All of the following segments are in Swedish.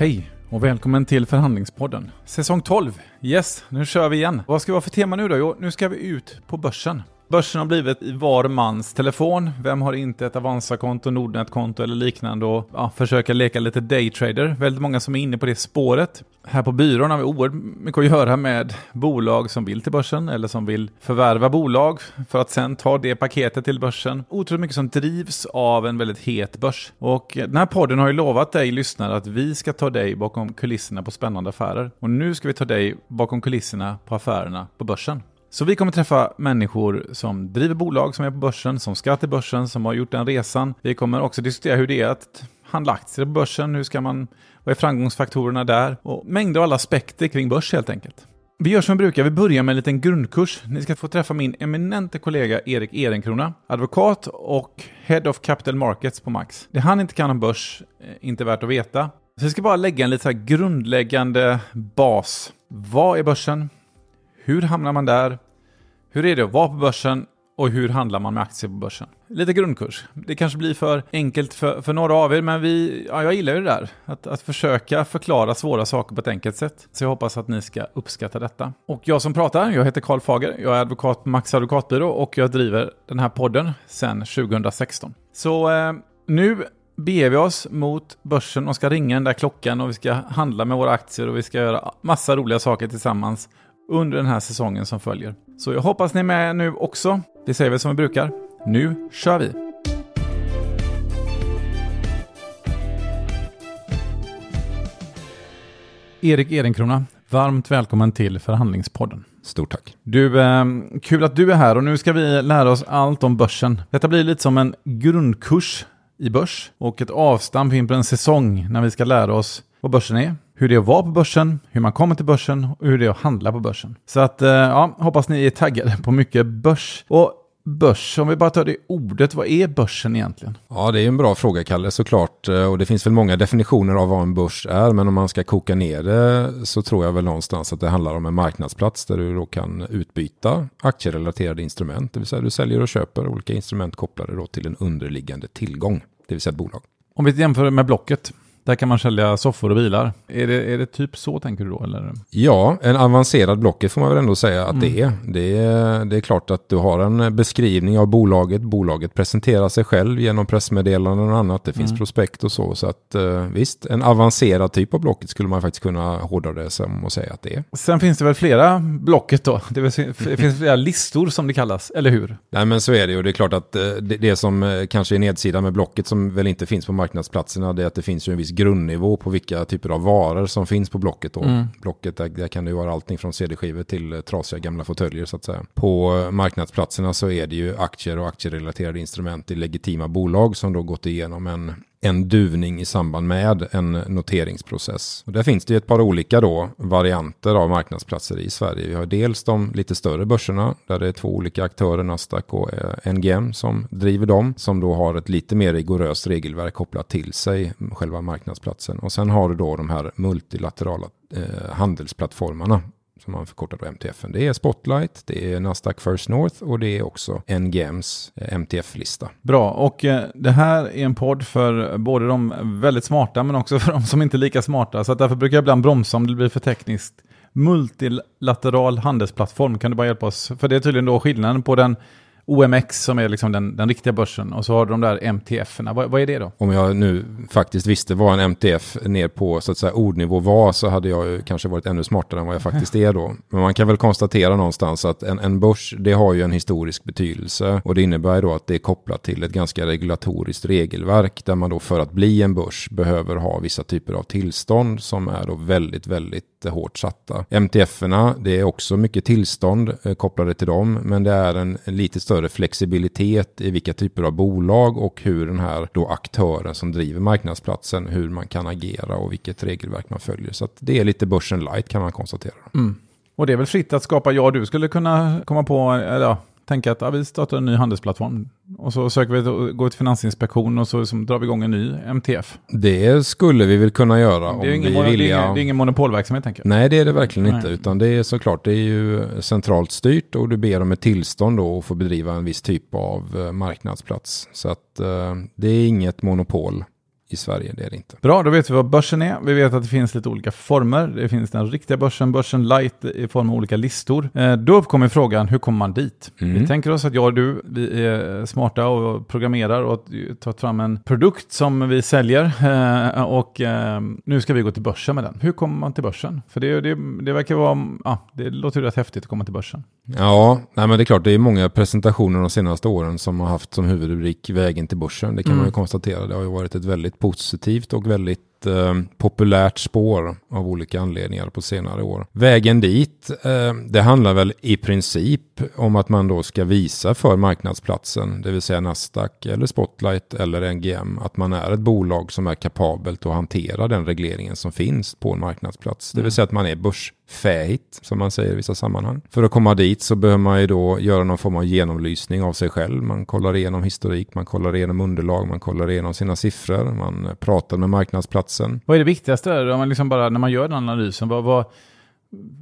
Hej och välkommen till Förhandlingspodden. Säsong 12. Yes, nu kör vi igen. Vad ska vi ha för tema nu då? Jo, nu ska vi ut på börsen. Börsen har blivit var mans telefon. Vem har inte ett Avanza-konto, Nordnet-konto eller liknande och ja, försöker leka lite daytrader. Väldigt många som är inne på det spåret. Här på byrån har vi oerhört mycket att göra med bolag som vill till börsen eller som vill förvärva bolag för att sen ta det paketet till börsen. Otroligt mycket som drivs av en väldigt het börs. Och eh, den här podden har ju lovat dig lyssnare att vi ska ta dig bakom kulisserna på spännande affärer. Och nu ska vi ta dig bakom kulisserna på affärerna på börsen. Så vi kommer träffa människor som driver bolag som är på börsen, som ska till börsen, som har gjort den resan. Vi kommer också diskutera hur det är att handla aktier på börsen, hur ska man, vad är framgångsfaktorerna där? Och mängder av alla aspekter kring börs helt enkelt. Vi gör som vi brukar, vi börjar med en liten grundkurs. Ni ska få träffa min eminente kollega Erik Ehrenkrona, advokat och Head of Capital Markets på Max. Det han inte kan om börs, är inte värt att veta. Så jag ska bara lägga en lite grundläggande bas. Vad är börsen? Hur hamnar man där? Hur är det att vara på börsen? Och hur handlar man med aktier på börsen? Lite grundkurs. Det kanske blir för enkelt för, för några av er, men vi, ja, jag gillar ju det där. Att, att försöka förklara svåra saker på ett enkelt sätt. Så jag hoppas att ni ska uppskatta detta. Och jag som pratar, jag heter Karl Fager. Jag är advokat på Max Advokatbyrå och jag driver den här podden sedan 2016. Så eh, nu beger vi oss mot börsen och ska ringa den där klockan och vi ska handla med våra aktier och vi ska göra massa roliga saker tillsammans under den här säsongen som följer. Så jag hoppas ni är med nu också. Det säger vi som vi brukar. Nu kör vi! Erik Ehrenkrona, varmt välkommen till Förhandlingspodden. Stort tack. Du, eh, kul att du är här och nu ska vi lära oss allt om börsen. Detta blir lite som en grundkurs i börs och ett avstamp in på en säsong när vi ska lära oss vad börsen är, hur det är att vara på börsen, hur man kommer till börsen och hur det är att handla på börsen. Så att, eh, ja, hoppas ni är taggade på mycket börs. Och börs, om vi bara tar det ordet, vad är börsen egentligen? Ja, det är en bra fråga, Kalle, såklart. Eh, och det finns väl många definitioner av vad en börs är, men om man ska koka ner det så tror jag väl någonstans att det handlar om en marknadsplats där du då kan utbyta aktierelaterade instrument, det vill säga du säljer och köper olika instrument kopplade då till en underliggande tillgång, det vill säga ett bolag. Om vi jämför med Blocket, där kan man sälja soffor och bilar. Är det, är det typ så tänker du då? Eller? Ja, en avancerad Blocket får man väl ändå säga att mm. det är. Det är. Det är klart att du har en beskrivning av bolaget. Bolaget presenterar sig själv genom pressmeddelanden och annat. Det finns mm. prospekt och så. Så att eh, visst, en avancerad typ av Blocket skulle man faktiskt kunna hårdra det som och säga att det är. Sen finns det väl flera Blocket då? Det finns flera listor som det kallas, eller hur? Nej men så är det ju. Det är klart att eh, det, det som eh, kanske är nedsidan med Blocket som väl inte finns på marknadsplatserna det är att det finns ju en viss grundnivå på vilka typer av varor som finns på Blocket. Då. Mm. Blocket, där, där, kan det ju vara allting från CD-skivor till eh, trasiga gamla fåtöljer så att säga. På eh, marknadsplatserna så är det ju aktier och aktierelaterade instrument i legitima bolag som då gått igenom en en duvning i samband med en noteringsprocess. Och där finns det ju ett par olika då varianter av marknadsplatser i Sverige. Vi har dels de lite större börserna där det är två olika aktörer, Nasdaq och eh, NGM som driver dem, som då har ett lite mer rigoröst regelverk kopplat till sig, själva marknadsplatsen. Och sen har du då de här multilaterala eh, handelsplattformarna som man förkortar då MTF. Det är Spotlight, det är Nasdaq First North och det är också NGMs eh, MTF-lista. Bra, och eh, det här är en podd för både de väldigt smarta men också för de som inte är lika smarta. Så därför brukar jag ibland bromsa om det blir för tekniskt. Multilateral handelsplattform, kan du bara hjälpa oss? För det är tydligen då skillnaden på den OMX som är liksom den, den riktiga börsen och så har du de där MTF-erna. Vad, vad, är det då? Om jag nu faktiskt visste vad en MTF ner på så att säga ordnivå var så hade jag ju kanske varit ännu smartare än vad jag faktiskt är då. Men man kan väl konstatera någonstans att en, en börs det har ju en historisk betydelse och det innebär då att det är kopplat till ett ganska regulatoriskt regelverk där man då för att bli en börs behöver ha vissa typer av tillstånd som är då väldigt, väldigt hårt satta. MTF-erna, det är också mycket tillstånd eh, kopplade till dem, men det är en, en lite större flexibilitet i vilka typer av bolag och hur den här då aktören som driver marknadsplatsen, hur man kan agera och vilket regelverk man följer. Så det är lite börsen light kan man konstatera. Mm. Och det är väl fritt att skapa, ja du skulle kunna komma på, eller ja, tänka att ja, vi startar en ny handelsplattform. Och så söker vi gå till Finansinspektion och så liksom drar vi igång en ny MTF. Det skulle vi väl kunna göra. Det är, ingen, det det är ingen monopolverksamhet tänker jag. Nej, det är det verkligen Nej. inte. Utan det är såklart, det är ju centralt styrt och du ber om ett tillstånd då och får bedriva en viss typ av eh, marknadsplats. Så att uh, det är inget monopol i Sverige, det är det inte. Bra, då vet vi vad börsen är. Vi vet att det finns lite olika former. Det finns den riktiga börsen, börsen light i form av olika listor. Eh, då uppkommer frågan, hur kommer man dit? Mm. Vi tänker oss att jag och du, vi är smarta och programmerar och tar fram en produkt som vi säljer eh, och eh, nu ska vi gå till börsen med den. Hur kommer man till börsen? För det, det, det verkar vara, ja, det låter ju rätt häftigt att komma till börsen. Ja, nej men det är klart, det är många presentationer de senaste åren som har haft som huvudrubrik vägen till börsen. Det kan mm. man ju konstatera. Det har ju varit ett väldigt positivt och väldigt eh, populärt spår av olika anledningar på senare år. Vägen dit, eh, det handlar väl i princip om att man då ska visa för marknadsplatsen, det vill säga Nasdaq eller Spotlight eller NGM, att man är ett bolag som är kapabelt att hantera den regleringen som finns på en marknadsplats. Det vill mm. säga att man är börsfähigt, som man säger i vissa sammanhang. För att komma dit så behöver man ju då göra någon form av genomlysning av sig själv. Man kollar igenom historik, man kollar igenom underlag, man kollar igenom sina siffror, man pratar med marknadsplatsen. Vad är det viktigaste där? Om man liksom bara, när man gör den analysen, vad, vad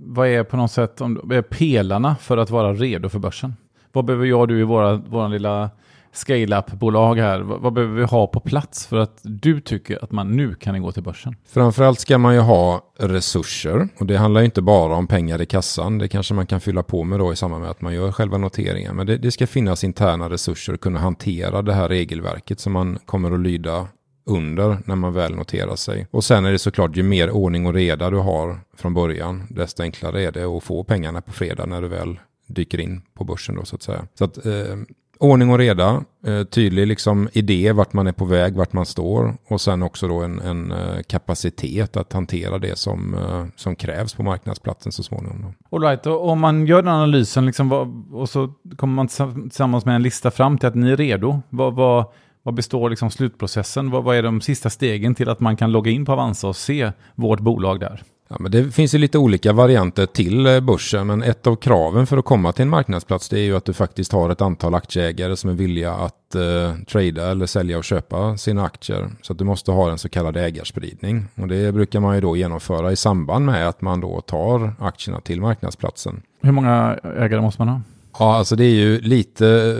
vad är på något sätt om, är pelarna för att vara redo för börsen? Vad behöver jag och du i våra, våra lilla scale-up-bolag här, vad, vad, behöver vi ha på plats för att du tycker att man nu kan gå till börsen? Framförallt ska man ju ha resurser och det handlar inte bara om pengar i kassan. Det kanske man kan fylla på med då i samband med att man gör själva noteringen. Men det, det ska finnas interna resurser att kunna hantera det här regelverket som man kommer att lyda under när man väl noterar sig. Och sen är det såklart ju mer ordning och reda du har från början, desto enklare är det att få pengarna på fredag när du väl dyker in på börsen då så att säga. Så att eh, ordning och reda, eh, tydlig liksom idé vart man är på väg, vart man står och sen också då en, en eh, kapacitet att hantera det som, eh, som krävs på marknadsplatsen så småningom. Då. All right, och om man gör den analysen liksom, och så kommer man tillsammans med en lista fram till att ni är redo, vad, vad vad består liksom slutprocessen? Vad, vad, är de sista stegen till att man kan logga in på Avanza och se vårt bolag där? Ja, men det finns ju lite olika varianter till eh, börsen, men ett av kraven för att komma till en marknadsplats det är ju att du faktiskt har ett antal aktieägare som är villiga att eh, trada eller sälja och köpa sina aktier. Så att du måste ha en så kallad ägarspridning. Och det brukar man ju då genomföra i samband med att man då tar aktierna till marknadsplatsen. Hur många ägare måste man ha? Ja, alltså det är ju lite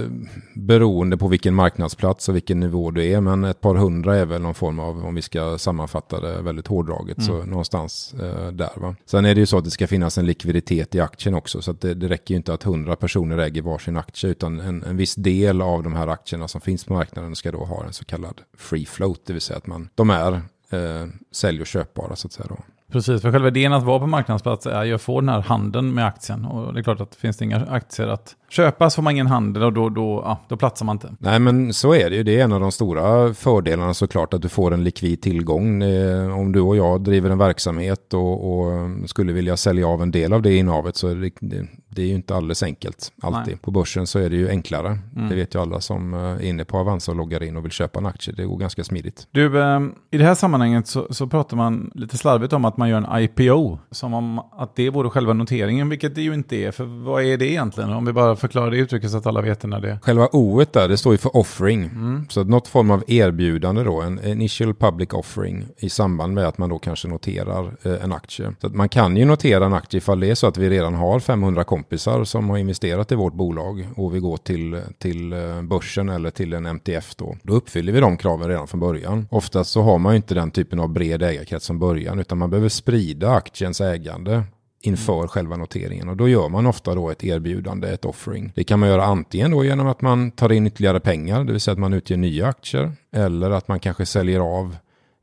beroende på vilken marknadsplats och vilken nivå du är. Men ett par hundra är väl någon form av, om vi ska sammanfatta det väldigt hårdraget, mm. så någonstans eh, där. Va? Sen är det ju så att det ska finnas en likviditet i aktien också. Så det, det räcker ju inte att hundra personer äger varsin aktie, utan en, en viss del av de här aktierna som finns på marknaden ska då ha en så kallad free float, det vill säga att man, de är eh, sälj och köpbara så att säga. Då. Precis, för själva idén att vara på marknadsplats är ju att få den här handeln med aktien. Och det är klart att finns det inga aktier att köpa så får man ingen handel och då, då, ja, då platsar man inte. Nej men så är det ju. Det är en av de stora fördelarna såklart att du får en likvid tillgång. Eh, om du och jag driver en verksamhet och, och skulle vilja sälja av en del av det innehavet så är det, det, det är ju inte alldeles enkelt alltid. Nej. På börsen så är det ju enklare. Mm. Det vet ju alla som eh, är inne på Avanza och loggar in och vill köpa en aktie. Det går ganska smidigt. Du, eh, i det här sammanhanget så, så pratar man lite slarvigt om att man gör en IPO. Som om att det vore själva noteringen, vilket det ju inte är. För vad är det egentligen? Om vi bara förklarar det uttrycket så att alla vet när det är. Själva O där, det står ju för offering. Mm. Så något form av erbjudande då, en initial public offering i samband med att man då kanske noterar eh, en aktie. Så man kan ju notera en aktie ifall det är så att vi redan har 500 kompisar som har investerat i vårt bolag och vi går till, till eh, börsen eller till en MTF då. Då uppfyller vi de kraven redan från början. Oftast så har man ju inte den typen av bred ägarkrets från början utan man behöver sprida aktiens ägande inför mm. själva noteringen. Och då gör man ofta då ett erbjudande, ett offering. Det kan man göra antingen då genom att man tar in ytterligare pengar, det vill säga att man utger nya aktier, eller att man kanske säljer av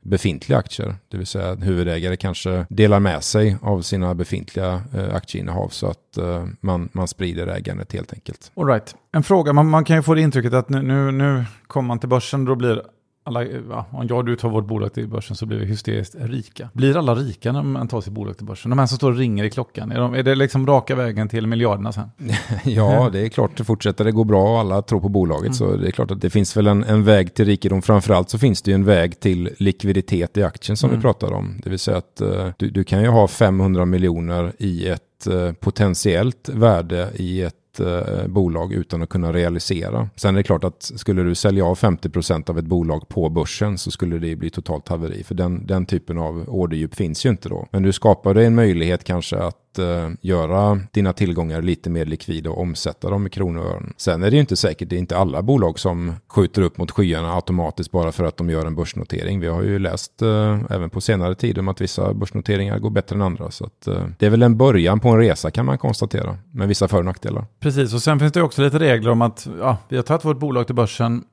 befintliga aktier. Det vill säga att huvudägare kanske delar med sig av sina befintliga eh, aktieinnehav så att eh, man, man sprider ägandet helt enkelt. All right. En fråga, man, man kan ju få det intrycket att nu, nu, nu kommer man till börsen, då blir alla, ja, om jag och du tar vårt bolag till börsen så blir vi hysteriskt rika. Blir alla rika när man tar sitt bolag till börsen? De här som står och ringer i klockan, är, de, är det liksom raka vägen till miljarderna sen? ja, det är klart, det fortsätter det gå bra och alla tror på bolaget mm. så det är klart att det finns väl en, en väg till rikedom. Framförallt så finns det ju en väg till likviditet i aktien som mm. vi pratar om. Det vill säga att uh, du, du kan ju ha 500 miljoner i ett uh, potentiellt värde i ett eh, bolag utan att kunna realisera. Sen är det klart att skulle du sälja av 50% av ett bolag på börsen så skulle det bli totalt haveri. För den, den typen av orderdjup finns ju inte då. Men du skapar en möjlighet kanske att att eh, göra dina tillgångar lite mer likvida och omsätta dem i kronor och ören. Sen är det ju inte säkert, det är inte alla bolag som skjuter upp mot skyarna automatiskt bara för att de gör en börsnotering. Vi har ju läst eh, även på senare tid om att vissa börsnoteringar går bättre än andra. Så att, eh, det är väl en början på en resa kan man konstatera, med vissa för och nackdelar. Precis, och sen finns det också lite regler om att ja, vi har tagit vårt bolag till börsen,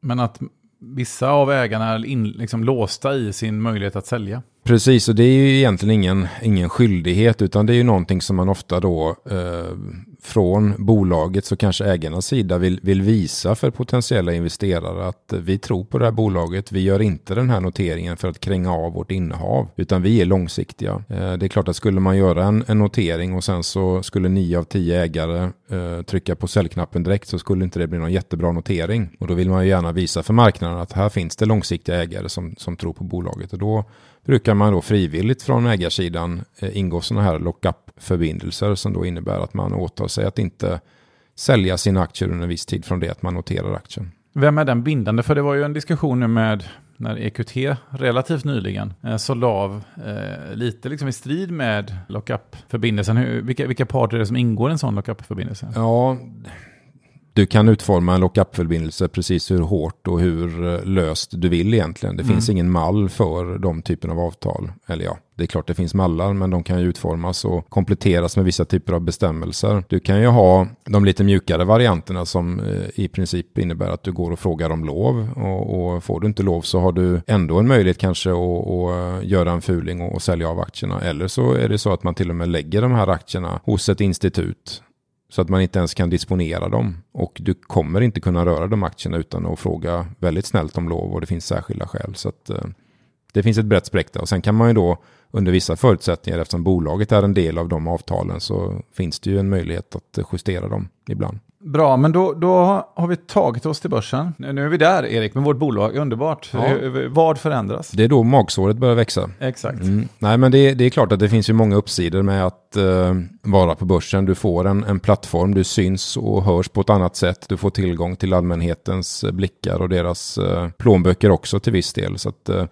men att vissa av ägarna är in, liksom låsta i sin möjlighet att sälja. Precis, och det är ju egentligen ingen, ingen skyldighet utan det är ju någonting som man ofta då eh, från bolagets och kanske ägarnas sida vill, vill visa för potentiella investerare att eh, vi tror på det här bolaget. Vi gör inte den här noteringen för att kränga av vårt innehav utan vi är långsiktiga. Eh, det är klart att skulle man göra en, en, notering och sen så skulle nio av tio ägare eh, trycka på säljknappen direkt så skulle inte det bli någon jättebra notering. Och då vill man ju gärna visa för marknaden att här finns det långsiktiga ägare som, som tror på bolaget och då brukar man då frivilligt från ägarsidan eh, ingå sådana här lock-up-förbindelser som då innebär att man åtar sig att inte sälja sina aktier under en viss tid från det att man noterar aktien. Vem är den bindande? För det var ju en diskussion nu med när EQT relativt nyligen eh, sålde av eh, lite liksom i strid med lockup-förbindelsen. Vilka, vilka parter är det som ingår i en sån lockup-förbindelse? Ja, du kan utforma en lockup-förbindelse precis hur hårt och hur eh, löst du vill egentligen. Det mm. finns ingen mall för de typen av avtal. Eller ja, det är klart det finns mallar, men de kan ju utformas och kompletteras med vissa typer av bestämmelser. Du kan ju ha de lite mjukare varianterna som eh, i princip innebär att du går och frågar om lov. Och, och får du inte lov så har du ändå en möjlighet kanske att, att eh, göra en fuling och, och sälja av aktierna. Eller så är det så att man till och med lägger de här aktierna hos ett institut så att man inte ens kan disponera dem. Och du kommer inte kunna röra de aktierna utan att fråga väldigt snällt om lov och det finns särskilda skäl. Så att, eh, det finns ett brett spektra och sen kan man ju då under vissa förutsättningar eftersom bolaget är en del av de avtalen så finns det ju en möjlighet att justera dem ibland. Bra, men då, då har vi tagit oss till börsen. Nu är vi där, Erik, med vårt bolag. Underbart. Ja. Vad förändras? Det är då magsåret börjar växa. Exakt. Mm. Nej, men det, det, är klart att det finns ju många uppsidor med att uh, vara på börsen. Du får en, en plattform, du syns och hörs på ett annat sätt. Du får tillgång till allmänhetens blickar och deras uh, plånböcker också till viss del. Så att, uh,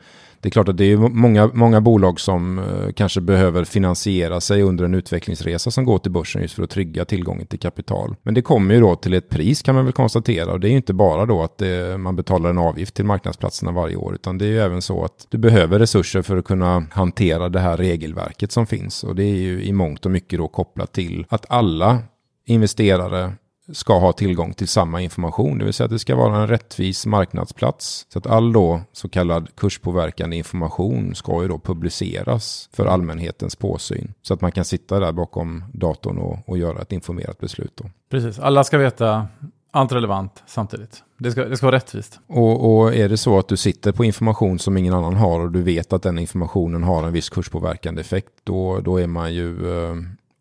det är klart att det är många, många bolag som eh, kanske behöver finansiera sig under en utvecklingsresa som går till börsen just för att trygga tillgången till kapital. Men det kommer ju då till ett pris kan man väl konstatera och det är ju inte bara då att det, man betalar en avgift till marknadsplatserna varje år utan det är ju även så att du behöver resurser för att kunna hantera det här regelverket som finns och det är ju i mångt och mycket då kopplat till att alla investerare ska ha tillgång till samma information, det vill säga att det ska vara en rättvis marknadsplats. Så att all då så kallad kurspåverkande information ska ju då publiceras för allmänhetens påsyn. Så att man kan sitta där bakom datorn och, och göra ett informerat beslut. Då. Precis, alla ska veta allt relevant samtidigt. Det ska, det ska vara rättvist. Och, och, är det så att du sitter på information som ingen annan har och du vet att den informationen har en viss kurspåverkande effekt, då, då är man ju eh,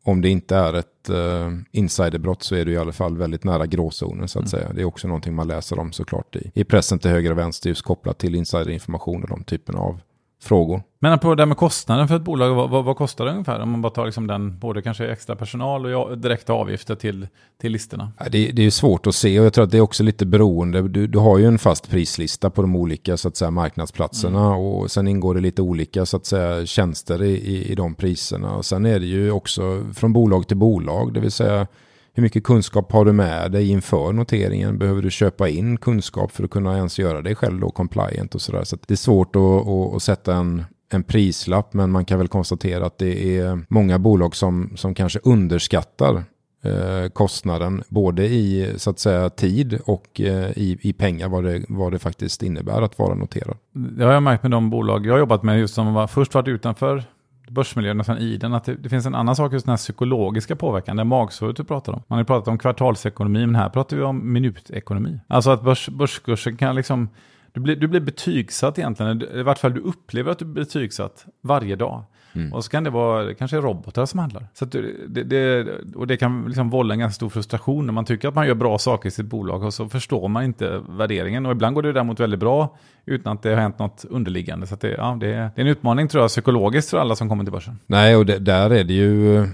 om det inte är ett uh, insiderbrott så är det i alla fall väldigt nära gråzonen så att mm. säga. Det är också någonting man läser om såklart i, i pressen till höger och vänster just kopplat till insiderinformation och de typen av frågor. Men på det här med kostnaden för ett bolag, vad, vad, vad, kostar det ungefär? Om man bara tar liksom den, både kanske extra personal och direkta avgifter till, till listorna. Det, det är svårt att se och jag tror att det är också lite beroende. Du, du har ju en fast prislista på de olika så att säga, marknadsplatserna mm. och sen ingår det lite olika så att säga, tjänster i, i, i de priserna. Och sen är det ju också från bolag till bolag, det vill säga hur mycket kunskap har du med dig inför noteringen? Behöver du köpa in kunskap för att kunna ens göra dig själv då compliant och sådär. Så det är svårt att, att, att sätta en, en prislapp men man kan väl konstatera att det är många bolag som, som kanske underskattar eh, kostnaden både i så att säga tid och eh, i, i pengar vad det, vad det faktiskt innebär att vara noterad. Det har jag märkt med de bolag jag har jobbat med just som var, först varit utanför börsmiljön och sen i den, att det, det, finns en annan sak, just den här psykologiska påverkan, det magsåret du pratar om. Man har ju pratat om kvartalsekonomi, men här pratar vi om minutekonomi. Alltså att börs, börskursen kan liksom, du blir, du blir betygsatt egentligen, i vart fall du upplever att du blir betygsatt varje dag. Mm. Och så kan det vara kanske robotar som handlar. Så det, det, och det kan liksom vålla en ganska stor frustration när man tycker att man gör bra saker i sitt bolag och så förstår man inte värderingen. Och ibland går det däremot väldigt bra utan att det har hänt något underliggande. Så det, ja, det, är, en utmaning tror jag psykologiskt för alla som kommer till börsen. Nej, och det, där är det ju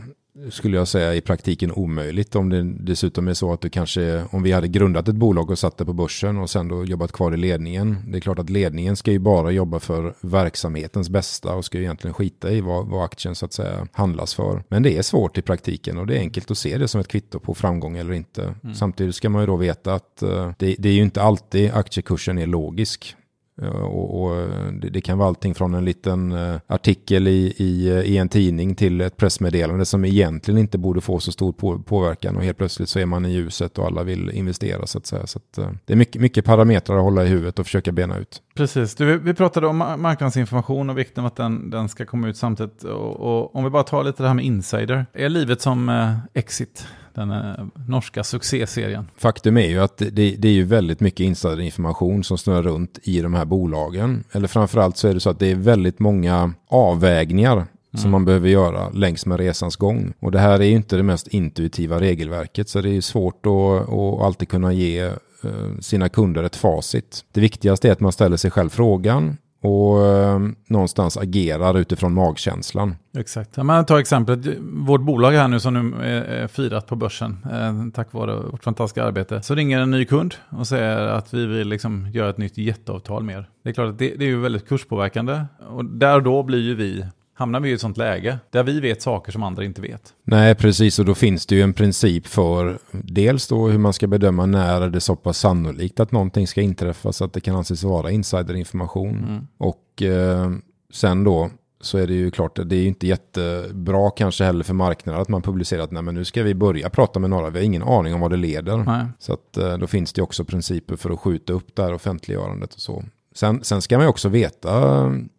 skulle jag säga i praktiken omöjligt om det dessutom är så att du kanske, om vi hade grundat ett bolag och satt det på börsen och sen då jobbat kvar i ledningen. Det är klart att ledningen ska ju bara jobba för verksamhetens bästa och ska ju egentligen skita i vad, vad aktien så att säga handlas för. Men det är svårt i praktiken och det är enkelt att se det som ett kvitto på framgång eller inte. Mm. Samtidigt ska man ju då veta att uh, det, det är ju inte alltid aktiekursen är logisk. Eh, och, och eh, det, det, kan vara allting från en liten eh, artikel i, i, i, en tidning till ett pressmeddelande som egentligen inte borde få så stor på, påverkan och helt plötsligt så är man i ljuset och alla vill investera så att säga. Så att, det är mycket, mycket parametrar att hålla i huvudet och försöka bena ut. Precis, du, vi pratade om marknadsinformation och vikten av att den, den ska komma ut samtidigt. Och, och, om vi bara tar lite det här med insider. Är livet som uh, exit? den eh, norska succéserien. Faktum är ju att det, det, är ju väldigt mycket insiderinformation som snurrar runt i de här bolagen. Eller framförallt så är det så att det är väldigt många avvägningar mm. som man behöver göra längs med resans gång. Och det här är ju inte det mest intuitiva regelverket så det är svårt att, att alltid kunna ge eh, Eh, sina kunder ett facit. Det viktigaste är att man ställer sig själv frågan och eh, någonstans agerar utifrån magkänslan. Exakt. Ja, men ta exemplet, vårt bolag här nu som nu är firat på börsen eh, tack vare vårt fantastiska arbete. Så ringer en ny kund och säger att vi vill liksom göra ett nytt jätteavtal med er. Det är klart att det, det är ju väldigt kurspåverkande och där och då blir ju vi hamnar vi i ett sånt läge där vi vet saker som andra inte vet. Nej, precis, och då finns det ju en princip för dels då hur man ska bedöma när är det så pass sannolikt att någonting ska inträffa så att det kan anses vara insiderinformation. Mm. Och eh, sen då så är det ju klart, det är ju inte jättebra kanske heller för marknaden att man publicerar att nej men nu ska vi börja prata med några, vi har ingen aning om vad det leder. Nej. Så att eh, då finns det också principer för att skjuta upp det här offentliggörandet och så. Sen, sen ska man ju också veta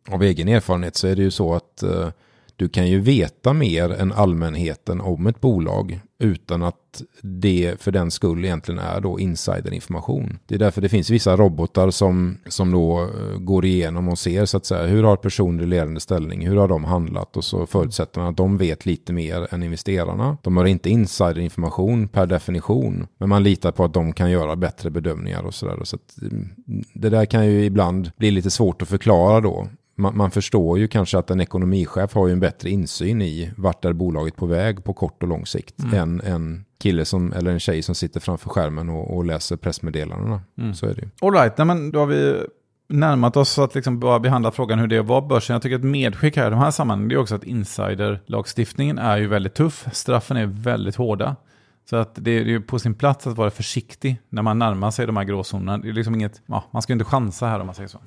av egen erfarenhet så är det ju så att eh, du kan ju veta mer än allmänheten om ett bolag utan att det för den skull egentligen är då insiderinformation. Det är därför det finns vissa robotar som, som då eh, går igenom och ser så att säga hur har personer i ledande ställning, hur har de handlat och så förutsätter man att de vet lite mer än investerarna. De har inte insiderinformation per definition, men man litar på att de kan göra bättre bedömningar och sådär. Så, så mm, det där kan ju ibland bli lite svårt att förklara då man, man, förstår ju kanske att en ekonomichef har ju en bättre insyn i vart är bolaget på väg på kort och lång sikt mm. än en kille som, eller en tjej som sitter framför skärmen och, och läser pressmeddelandena. Mm. Så är det ju. All right, Nej, men då har vi närmat oss att liksom bara behandla frågan hur det var börsen. Jag tycker att medskick här i de här sammanhangen är också att insiderlagstiftningen är ju väldigt tuff. Straffen är väldigt hårda. Så att det är ju på sin plats att vara försiktig när man närmar sig de här gråzonerna. Det är liksom inget, ja, man ska inte chansa här om man säger så.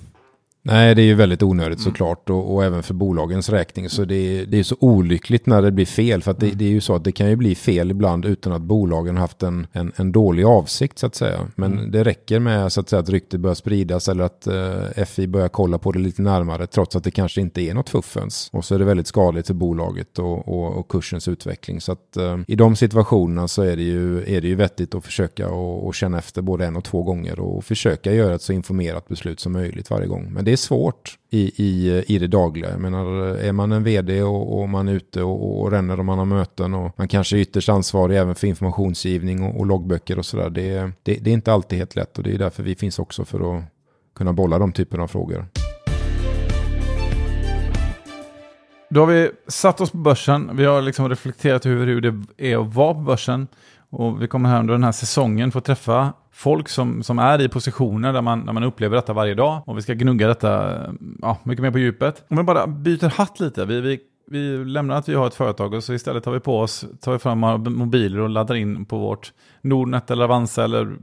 Nej, det är ju väldigt onödigt mm. såklart och, och även för bolagens räkning. Så det är, det är så olyckligt när det blir fel. För att det, mm. det, är ju så att det kan ju bli fel ibland utan att bolagen haft en, en, en dålig avsikt så att säga. Men mm. det räcker med så att, säga, att ryktet börjar spridas eller att eh, FI börjar kolla på det lite närmare trots att det kanske inte är något fuffens. Och så är det väldigt skadligt för bolaget och, och, och kursens utveckling. Så att eh, i de situationerna så är det ju, är det ju vettigt att försöka och, och känna efter både en och två gånger och försöka göra ett så informerat beslut som möjligt varje gång. Men det är svårt i, i, i det dagliga. Jag menar, är man en vd och, och man är ute och, och ränner och man har möten och man kanske är ytterst ansvarig även för informationsgivning och, och loggböcker och sådär. Det, det, det är inte alltid helt lätt och det är därför vi finns också för att kunna bolla de typerna av frågor. Då har vi satt oss på börsen. Vi har liksom reflekterat över hur det är att vara på börsen. Och vi kommer här under den här säsongen få träffa folk som, som är i positioner där man, där man upplever detta varje dag. Och vi ska gnugga detta ja, mycket mer på djupet. Om vi bara byter hatt lite. Vi, vi, vi lämnar att vi har ett företag och så istället tar vi på oss, tar vi fram mobiler och laddar in på vårt Nordnet eller Avanza eller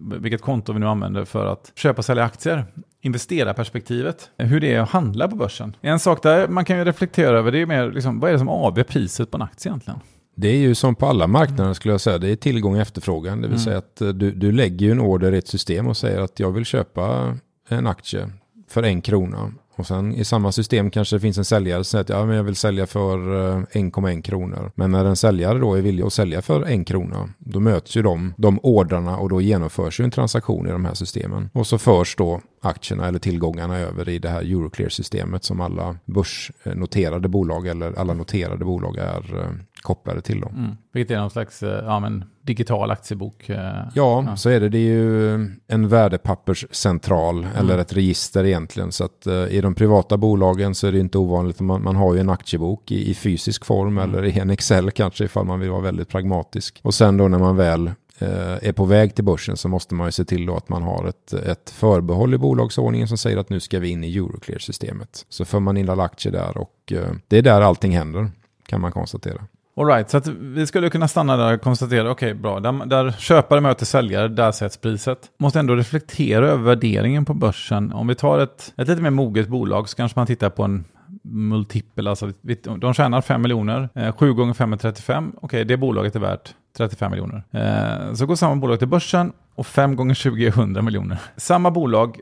vilket konto vi nu använder för att köpa och sälja aktier investerarperspektivet, hur det är att handla på börsen. En sak där man kan ju reflektera över det är mer liksom, vad är det som avgör priset på en aktie egentligen? Det är ju som på alla marknader skulle jag säga. Det är tillgång och efterfrågan. Det vill mm. säga att eh, du, du lägger ju en order i ett system och säger att jag vill köpa en aktie för en krona. Och sen i samma system kanske det finns en säljare som säger att ja, men jag vill sälja för 1,1 eh, kronor. Men när en säljare då är villig att sälja för en krona, då möts ju de, de ordrarna och då genomförs ju en transaktion i de här systemen. Och så förs då aktierna eller tillgångarna över i det här Euroclear-systemet som alla börsnoterade bolag eller alla noterade bolag är, kopplade till. Då. Mm. Vilket är någon slags eh, ja, men, digital aktiebok. Eh, ja, ja, så är det. Det är ju en värdepapperscentral mm. eller ett register egentligen. Så att uh, i de privata bolagen så är det inte ovanligt. Man, man har ju en aktiebok i, i fysisk form mm. eller i en Excel kanske ifall man vill vara väldigt pragmatisk. Och sen då när man väl är på väg till börsen så måste man ju se till då att man har ett, ett förbehåll i bolagsordningen som säger att nu ska vi in i Euroclear-systemet. Så för man in alla aktier där och det är där allting händer kan man konstatera. Alright, så att vi skulle kunna stanna där och konstatera, okej okay, bra, där, där köpare möter säljare, där sätts priset. Måste ändå reflektera över värderingen på börsen. Om vi tar ett, ett lite mer moget bolag så kanske man tittar på en multipel, alltså de tjänar 5 miljoner, eh, 7 gånger 5 är 35, okej okay, det bolaget är värt 35 miljoner. Eh, så går samma bolag till börsen och 5 gånger 20 är 100 miljoner. Samma bolag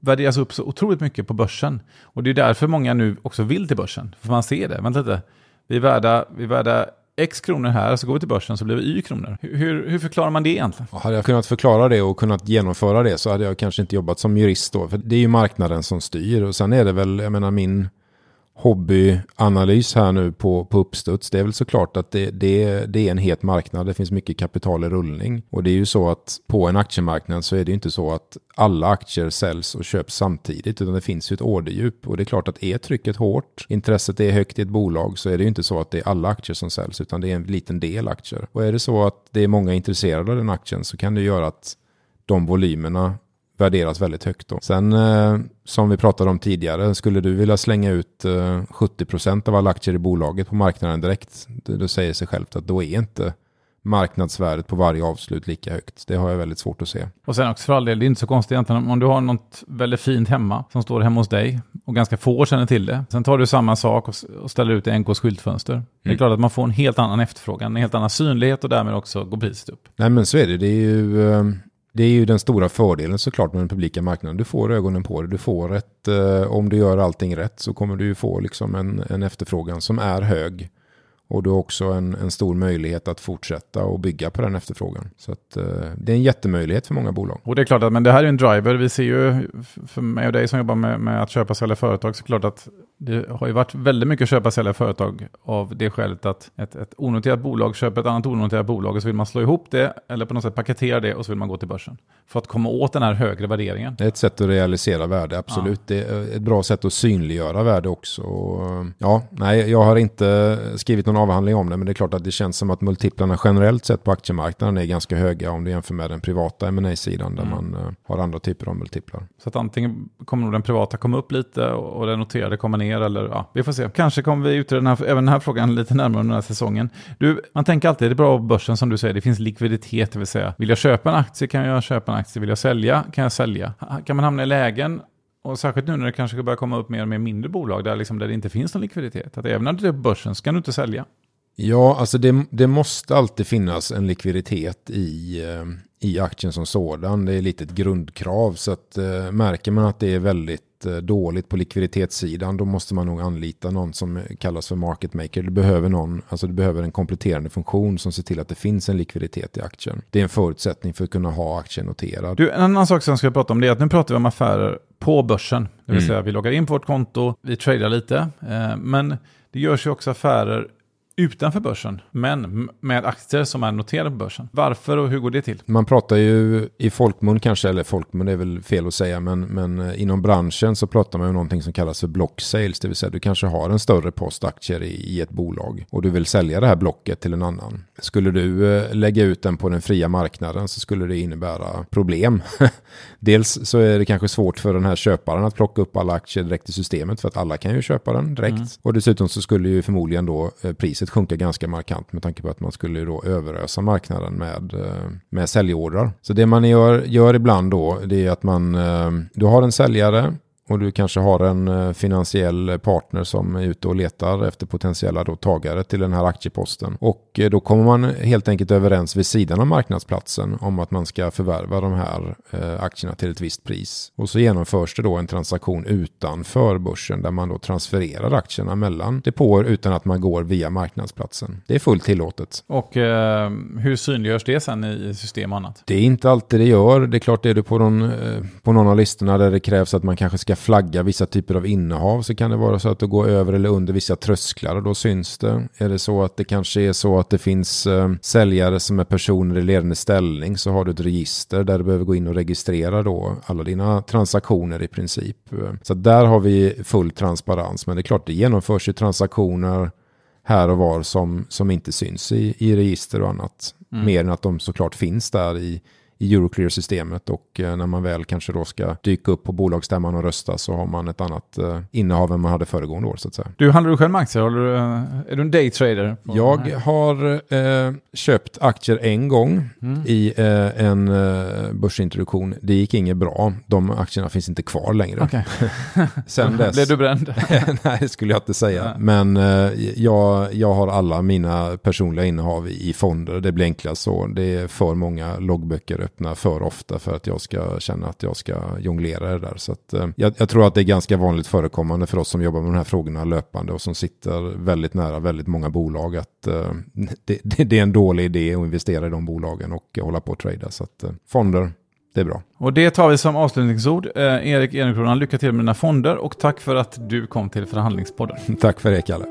värderas upp så otroligt mycket på börsen. Och det är därför många nu också vill till börsen. För man ser det, vänta lite, vi är värda, vi är värda X kronor här, så går vi till börsen så blir det Y kronor. Hur, hur förklarar man det egentligen? Hade jag kunnat förklara det och kunnat genomföra det så hade jag kanske inte jobbat som jurist då. För det är ju marknaden som styr och sen är det väl, jag menar min hobbyanalys här nu på, på uppstuds. Det är väl såklart att det, det, det är en het marknad. Det finns mycket kapital i rullning. Och det är ju så att på en aktiemarknad så är det ju inte så att alla aktier säljs och köps samtidigt. Utan det finns ju ett orderdjup. Och det är klart att är trycket hårt, intresset är högt i ett bolag så är det ju inte så att det är alla aktier som säljs. Utan det är en liten del aktier. Och är det så att det är många intresserade av den aktien så kan det göra att de volymerna värderas väldigt högt. Då. Sen eh, som vi pratade om tidigare, skulle du vilja slänga ut eh, 70% av alla aktier i bolaget på marknaden direkt, då säger sig självt att då är inte marknadsvärdet på varje avslut lika högt. Det har jag väldigt svårt att se. Och sen också för all del, det är inte så konstigt egentligen om du har något väldigt fint hemma som står hemma hos dig och ganska få känner till det. Sen tar du samma sak och, ställer ut i NKs skyltfönster. Mm. Det är mm. klart att man får en helt annan efterfrågan, en helt annan synlighet och därmed också går priset upp. Nej men så är det. Det är ju eh, det är ju den stora fördelen såklart med den publika marknaden. Du får ögonen på det. Du får ett, eh, om du gör allting rätt så kommer du ju få liksom en, en efterfrågan som är hög. Och du har också en, en stor möjlighet att fortsätta och bygga på den efterfrågan. Så att, eh, det är en jättemöjlighet för många bolag. Och det är klart att men det här är en driver. Vi ser ju, för mig och dig som jobbar med, med att köpa och sälja företag, så klart att det har ju varit väldigt mycket köpa och sälja företag av det skälet att ett, ett onoterat bolag köper ett annat onoterat bolag och så vill man slå ihop det eller på något sätt paketera det och så vill man gå till börsen. För att komma åt den här högre värderingen. Det är ett sätt att realisera värde, absolut. Ja. Det är ett bra sätt att synliggöra värde också. Ja, nej, jag har inte skrivit någon avhandling om det, men det är klart att det känns som att multiplarna generellt sett på aktiemarknaden är ganska höga om du jämför med den privata ma sidan där mm. man uh, har andra typer av multiplar. Så att antingen kommer nog den privata komma upp lite och den noterade komma ner eller ja, vi får se. Kanske kommer vi utreda den här, även den här frågan lite närmare under den här säsongen. Du, man tänker alltid, det är bra på börsen som du säger, det finns likviditet, det vill säga vill jag köpa en aktie kan jag köpa en aktie, vill jag sälja kan jag sälja. Kan man hamna i lägen och särskilt nu när det kanske börjar komma upp mer och mer mindre bolag där, liksom, där det inte finns någon likviditet. Att även när du är på börsen så kan du inte sälja. Ja, alltså det, det måste alltid finnas en likviditet i, eh, i aktien som sådan. Det är lite ett grundkrav. Så att, äh, märker man att det är väldigt äh, dåligt på likviditetssidan då måste man nog anlita någon som kallas för market maker. Du behöver, någon, alltså du behöver en kompletterande funktion som ser till att det finns en likviditet i aktien. Det är en förutsättning för att kunna ha aktien noterad. Du, en annan sak som jag ska prata om det är att nu pratar vi om affärer på börsen. Det vill mm. säga vi loggar in på vårt konto, vi tradar lite. Eh, men det görs ju också affärer utanför börsen, men med aktier som är noterade på börsen. Varför och hur går det till? Man pratar ju i folkmun kanske, eller folkmun är väl fel att säga, men, men eh, inom branschen så pratar man ju om någonting som kallas för block sales, det vill säga du kanske har en större post aktier i, i ett bolag och du vill sälja det här blocket till en annan. Skulle du eh, lägga ut den på den fria marknaden så skulle det innebära problem. Dels så är det kanske svårt för den här köparen att plocka upp alla aktier direkt i systemet för att alla kan ju köpa den direkt. Mm. Och dessutom så skulle ju förmodligen då eh, priset priset sjunka ganska markant med tanke på att man skulle då överösa marknaden med, eh, med säljordrar. Så det man gör, gör ibland då det är att man, eh, du har en säljare och du kanske har en eh, finansiell partner som är ute och letar efter potentiella då tagare till den här aktieposten. Och eh, då kommer man helt enkelt överens vid sidan av marknadsplatsen om att man ska förvärva de här eh, aktierna till ett visst pris. Och så genomförs det då en transaktion utanför börsen där man då transfererar aktierna mellan depåer utan att man går via marknadsplatsen. Det är fullt tillåtet. Och eh, hur synliggörs det sen i system och annat? Det är inte alltid det gör. Det är klart, är du på någon, på någon av listorna där det krävs att man kanske ska ska flagga vissa typer av innehav så kan det vara så att du går över eller under vissa trösklar och då syns det. Är det så att det kanske är så att det finns eh, säljare som är personer i ledande ställning så har du ett register där du behöver gå in och registrera då alla dina transaktioner i princip. Så där har vi full transparens men det är klart det genomförs ju transaktioner här och var som, som inte syns i, i register och annat. Mm. Mer än att de såklart finns där i, i Euroclear-systemet och eh, när man väl kanske då ska dyka upp på bolagsstämman och rösta så har man ett annat eh, innehav än man hade föregående år så att säga. Du, handlar du själv med aktier? Du, eh, är du en daytrader? Jag har eh, köpt aktier en gång mm. i eh, en eh, börsintroduktion. Det gick inget bra. De aktierna finns inte kvar längre. Okay. Sen dess... Blev du bränd? Nej, det skulle jag inte säga. Ja. Men jag, jag har alla mina personliga innehav i fonder. Det blir enklast så. Det är för många loggböcker öppna för ofta för att jag ska känna att jag ska jonglera det där. Så att, eh, jag, jag, tror att det är ganska vanligt förekommande för oss som jobbar med de här frågorna löpande och som sitter väldigt nära väldigt många bolag att eh, det, det, det, är en dålig idé att investera i de bolagen och hålla på att trada. Så att eh, fonder, det är bra. Och det tar vi som avslutningsord. Eh, Erik Ehrencrona, lycka till med dina fonder och tack för att du kom till Förhandlingspodden. tack för det, Kalle.